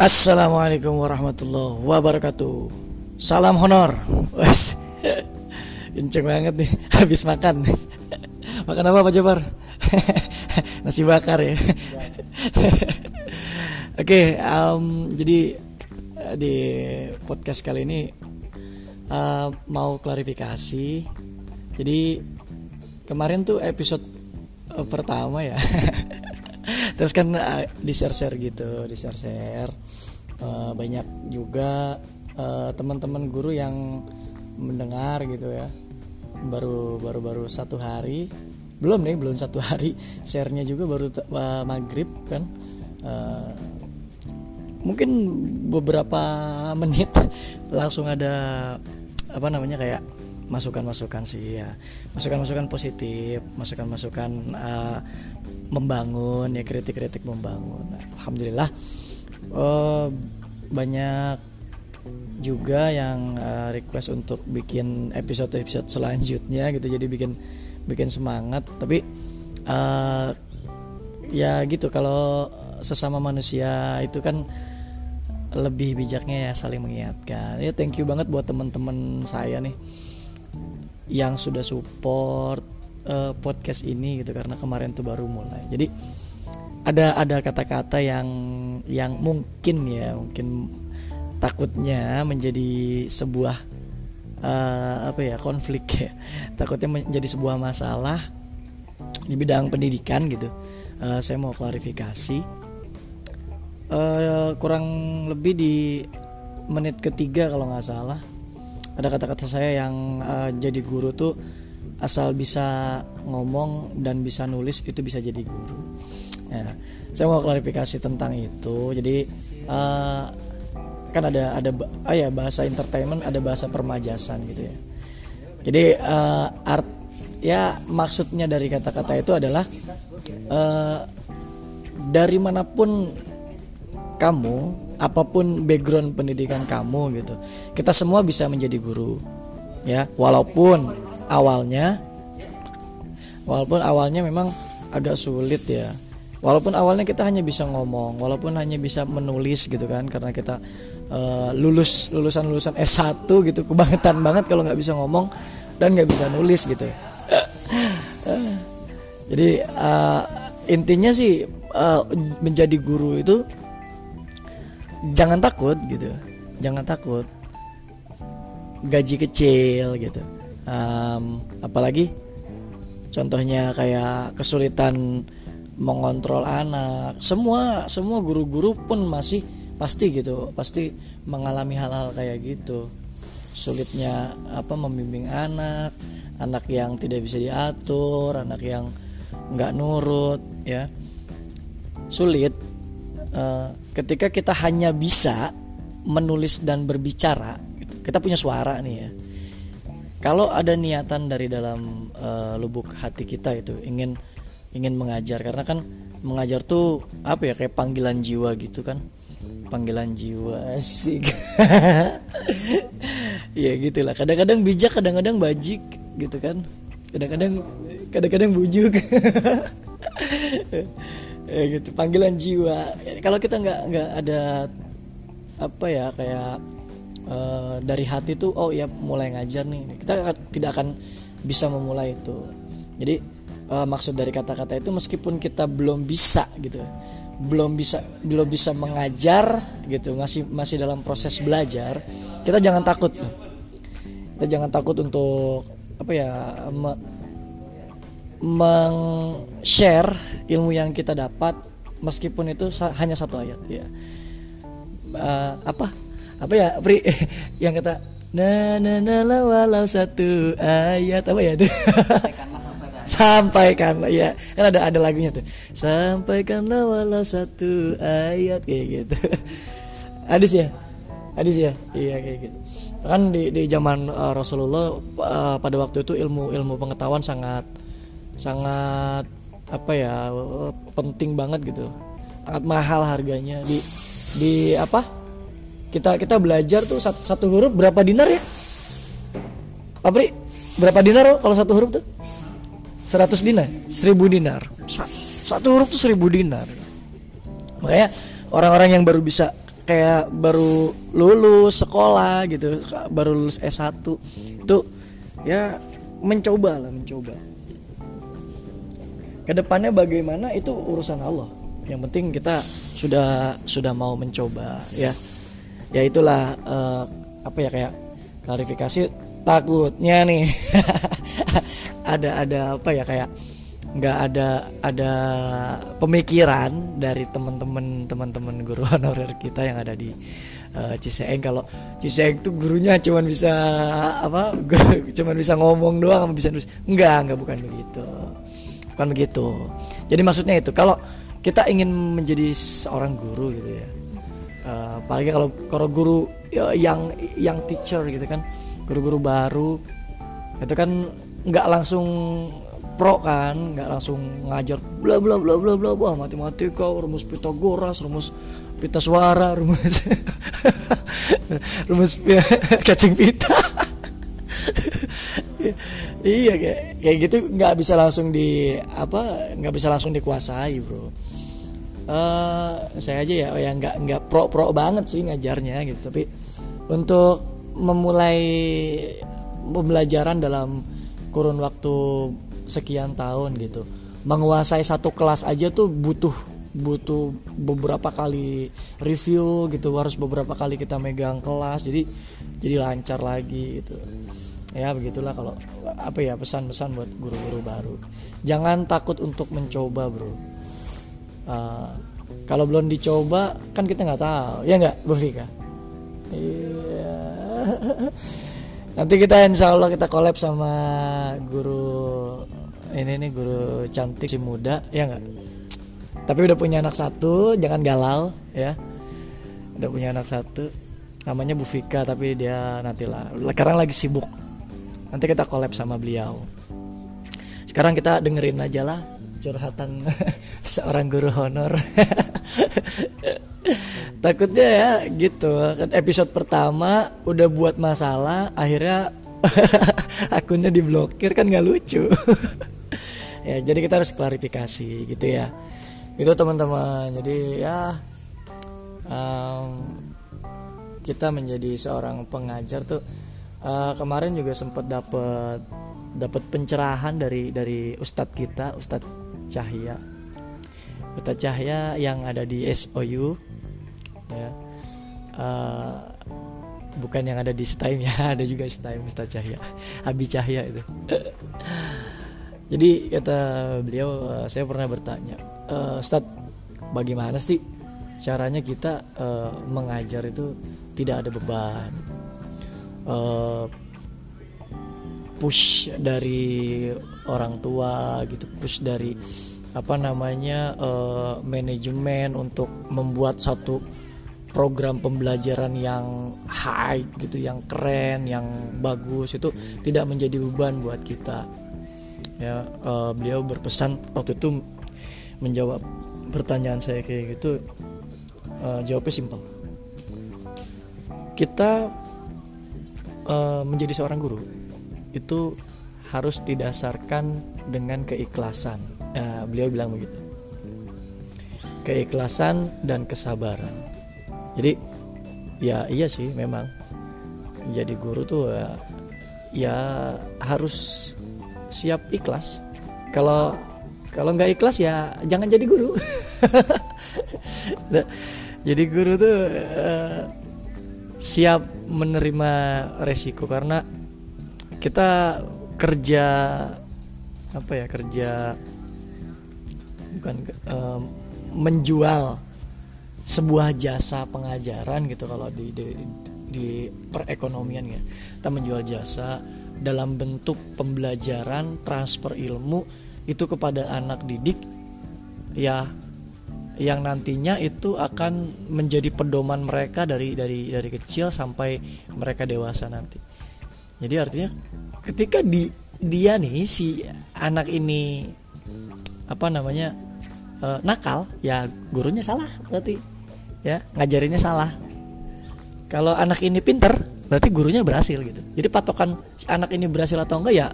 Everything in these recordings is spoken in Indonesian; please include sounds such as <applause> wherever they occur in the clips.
Assalamualaikum warahmatullahi wabarakatuh. Salam honor. Wes. Kenceng banget nih habis makan. makan apa Pak Jabar? Nasi bakar ya. Oke, okay, um, jadi eh, di podcast kali ini uh, mau klarifikasi. Jadi kemarin tuh episode uh, pertama ya. Terus kan uh, di share share gitu di share share uh, banyak juga uh, teman-teman guru yang mendengar gitu ya. Baru baru baru satu hari. Belum nih belum satu hari. Sharenya juga baru uh, maghrib kan. Uh, mungkin beberapa menit <laughs> langsung ada apa namanya kayak masukan-masukan sih ya. Masukan-masukan positif masukan-masukan uh, membangun ya kritik-kritik membangun. Alhamdulillah uh, banyak juga yang uh, request untuk bikin episode-episode selanjutnya gitu. Jadi bikin bikin semangat. Tapi uh, ya gitu kalau sesama manusia itu kan lebih bijaknya ya saling mengingatkan. Ya thank you banget buat teman-teman saya nih yang sudah support uh, podcast ini gitu karena kemarin tuh baru mulai. Jadi ada ada kata-kata yang yang mungkin ya mungkin takutnya menjadi sebuah uh, apa ya konflik ya. <laughs> Takutnya menjadi sebuah masalah di bidang pendidikan gitu. Uh, saya mau klarifikasi. Uh, kurang lebih di menit ketiga kalau nggak salah ada kata-kata saya yang uh, jadi guru tuh asal bisa ngomong dan bisa nulis itu bisa jadi guru. Ya, saya mau klarifikasi tentang itu. Jadi uh, kan ada ada ah ya bahasa entertainment, ada bahasa permajasan gitu ya. Jadi uh, art ya maksudnya dari kata-kata itu adalah uh, dari mana pun kamu apa pun background pendidikan kamu gitu kita semua bisa menjadi guru ya walaupun awalnya walaupun awalnya memang agak sulit ya. Walaupun awalnya kita hanya bisa ngomong walaupun hanya bisa menulis gitu kan karena kita uh, lulus lulusan lulusan S1 gitu kebangetan banget kalau nggak bisa ngomong dan nggak bisa nulis gitu. <laughs> Jadi uh, intinya sih uh, menjadi guru itu jangan takut gitu. Jangan takut. Gaji kecil gitu um, apalagi contohnya kayak kesulitan mengontrol anak. Semua semua guru-guru pun masih pasti gitu pasti mengalami hal-hal kayak gitu. Sulitnya apa membimbing anak anak yang tidak bisa diatur anak yang nggak nurut ya. Sulit uh, ketika kita hanya bisa menulis dan berbicara kita punya suara nih ya kalau ada niatan dari dalam uh, lubuk hati kita itu ingin ingin mengajar karena kan mengajar tuh apa ya kayak panggilan jiwa gitu kan. Panggilan jiwa asik. <laughs> Ya gitulah. Kadang-kadang bijak kadang-kadang bajik gitu kan. Kadang-kadang kadang-kadang bujuk. <laughs> Ya gitu. Panggilan jiwa. Kalau kita nggak nggak ada apa ya kayak uh, dari hati tuh oh ya mulai ngajar nih. Kita tidak akan bisa memulai itu. Jadi uh, maksud dari kata-kata itu meskipun kita belum bisa gitu belum bisa belum bisa mengajar gitu masih masih dalam proses belajar kita jangan takut. Kita jangan takut untuk apa ya meng-share ilmu yang kita dapat meskipun itu hanya satu ayat ya. Uh, apa apa ya Pri? <laughs> Yang kata na na na la walau satu ayat. Apa ya itu? Sampaikan. Ya. Kan ada ada lagunya tuh. Sampaikanlah walau satu ayat. Kayak gitu. <laughs> Hadis ya? Hadis ya? Iya kayak gitu. Kan di di zaman uh, Rasulullah uh, pada waktu itu ilmu ilmu pengetahuan sangat sangat apa ya penting banget gitu. Sangat mahal harganya. Di di apa kita kita belajar tuh satu, satu huruf berapa dinar ya? Apri berapa dinar kalau satu huruf tuh? 100 dinar 1000 dinar. Satu huruf tuh 1000 dinar. Makanya orang-orang yang baru bisa kayak baru lulus sekolah gitu baru lulus S1 itu ya mencoba lah mencoba. Ke depannya bagaimana itu urusan Allah. Yang penting kita sudah sudah mau mencoba ya ya itulah uh, apa ya kayak klarifikasi takutnya nih. <laughs> Ada ada apa ya kayak nggak ada ada pemikiran dari teman-teman teman-teman guru <laughs> honorer kita yang ada di uh, Ciseeng. Kalau Ciseeng tuh gurunya cuman bisa apa <laughs> cuman bisa ngomong doang bisa nulis. Enggak enggak bukan begitu. Bukan begitu. Jadi maksudnya itu kalau kita ingin menjadi seorang guru gitu ya uh, apalagi kalau kalau guru ya, yang yang teacher gitu kan guru-guru baru itu kan nggak langsung pro kan nggak langsung ngajar bla bla bla bla bla bla matematika rumus Pitagoras rumus pita suara <laughs> rumus rumus cacing <laughs> pita. <laughs> Iya kayak kayak gitu nggak bisa langsung di apa nggak bisa langsung dikuasai bro uh, saya aja ya yang nggak nggak pro pro banget sih ngajarnya gitu. Tapi untuk memulai pembelajaran dalam kurun waktu sekian tahun gitu menguasai satu kelas aja tuh butuh butuh beberapa kali review gitu harus beberapa kali kita megang kelas jadi jadi lancar lagi gitu. Ya begitulah kalau apa ya pesan-pesan buat guru-guru baru. Jangan takut untuk mencoba bro uh, kalau belum dicoba kan kita nggak tahu. Ya nggak Bu Fika? Iya. <laughs> Nanti kita insya Allah kita collab sama guru ini nih guru cantik si muda ya nggak? Tapi udah punya anak satu jangan galau ya. Udah punya anak satu. Namanya Bu Fika tapi dia nanti lah. Sekarang lagi sibuk. Nanti kita collab sama beliau. Sekarang kita dengerin aja lah curhatan <laughs> seorang guru honor. <laughs> Takutnya ya gitu. Kan episode pertama udah buat masalah akhirnya <laughs> akunnya diblokir kan nggak lucu. Ya jadi kita harus klarifikasi gitu ya. Itu teman-teman jadi ya um, kita menjadi seorang pengajar tuh uh, kemarin juga sempat dapat dapat pencerahan dari dari ustadz kita ustadz Cahya ustadz Cahya yang ada di SOU ya. Uh, bukan yang ada di Steam ya <laughs> ada juga Steam Ustadz Cahya Abi Cahya itu. <laughs> Jadi kata beliau uh, saya pernah bertanya uh, Ustadz bagaimana sih caranya kita uh, mengajar itu tidak ada beban? Uh, push dari orang tua gitu push dari apa namanya uh, manajemen untuk membuat satu program pembelajaran yang high gitu, yang keren, yang bagus itu tidak menjadi beban buat kita. Ya, uh, beliau berpesan waktu itu menjawab pertanyaan saya kayak gitu, uh, jawabnya simpel. Kita uh, menjadi seorang guru itu harus didasarkan dengan keikhlasan. Uh, beliau bilang begitu. Keikhlasan dan kesabaran jadi ya iya sih memang jadi guru tuh ya, ya harus siap ikhlas kalau kalau nggak ikhlas ya jangan jadi guru <laughs> nah, jadi guru tuh uh, siap menerima resiko karena kita kerja apa ya kerja bukan uh, menjual sebuah jasa pengajaran gitu kalau di di, di perekonomian ya. Kita menjual jasa dalam bentuk pembelajaran transfer ilmu itu kepada anak didik ya yang nantinya itu akan menjadi pedoman mereka dari dari dari kecil sampai mereka dewasa nanti. Jadi artinya ketika di dia nih si anak ini apa namanya e, nakal ya gurunya salah berarti ya ngajarinnya salah. Kalau anak ini pinter berarti gurunya berhasil gitu. Jadi patokan si anak ini berhasil atau enggak ya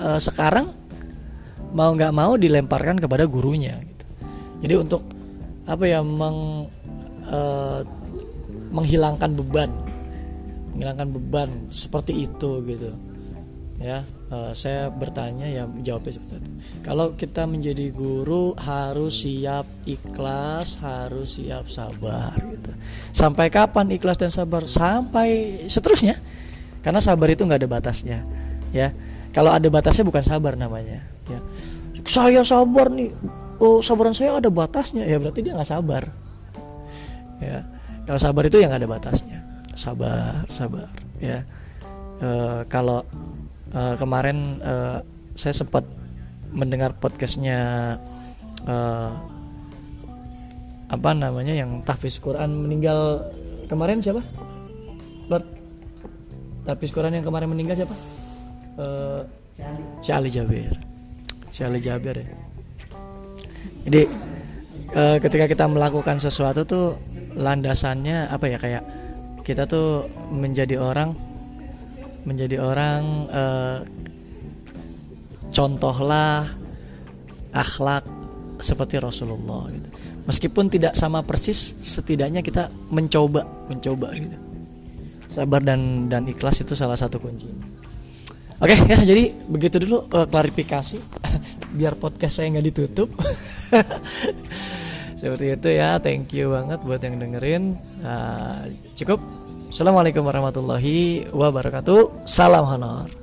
e, sekarang mau nggak mau dilemparkan kepada gurunya gitu. Jadi untuk apa ya meng e, menghilangkan beban menghilangkan beban seperti itu gitu ya uh, saya bertanya ya jawabnya seperti itu. Kalau kita menjadi guru harus siap ikhlas harus siap sabar gitu. Sampai kapan ikhlas dan sabar? Sampai seterusnya. Karena sabar itu nggak ada batasnya ya. Kalau ada batasnya bukan sabar namanya ya. Saya sabar nih. Oh sabaran saya ada batasnya. Ya berarti dia nggak sabar ya. Kalau sabar itu yang ada batasnya. Sabar sabar ya. E, kalau uh, kemarin uh, saya sempat mendengar podcastnya uh, apa namanya yang tahfiz Quran meninggal kemarin siapa? Lord tahfiz Quran yang kemarin meninggal siapa? Uh, Syali Jabir. Syali Jabir ya. Jadi uh, ketika kita melakukan sesuatu tuh landasannya apa ya kayak kita tuh menjadi orang menjadi orang uh, contohlah akhlak seperti Rasulullah gitu. Meskipun tidak sama persis, setidaknya kita mencoba, mencoba gitu. Sabar dan dan ikhlas itu salah satu kunci. Oke ya, jadi begitu dulu uh, klarifikasi <laughs> biar podcast saya nggak ditutup. <laughs> Seperti itu ya, thank you banget buat yang dengerin. Uh, cukup. Assalamualaikum warahmatullahi wabarakatuh. Salam honor.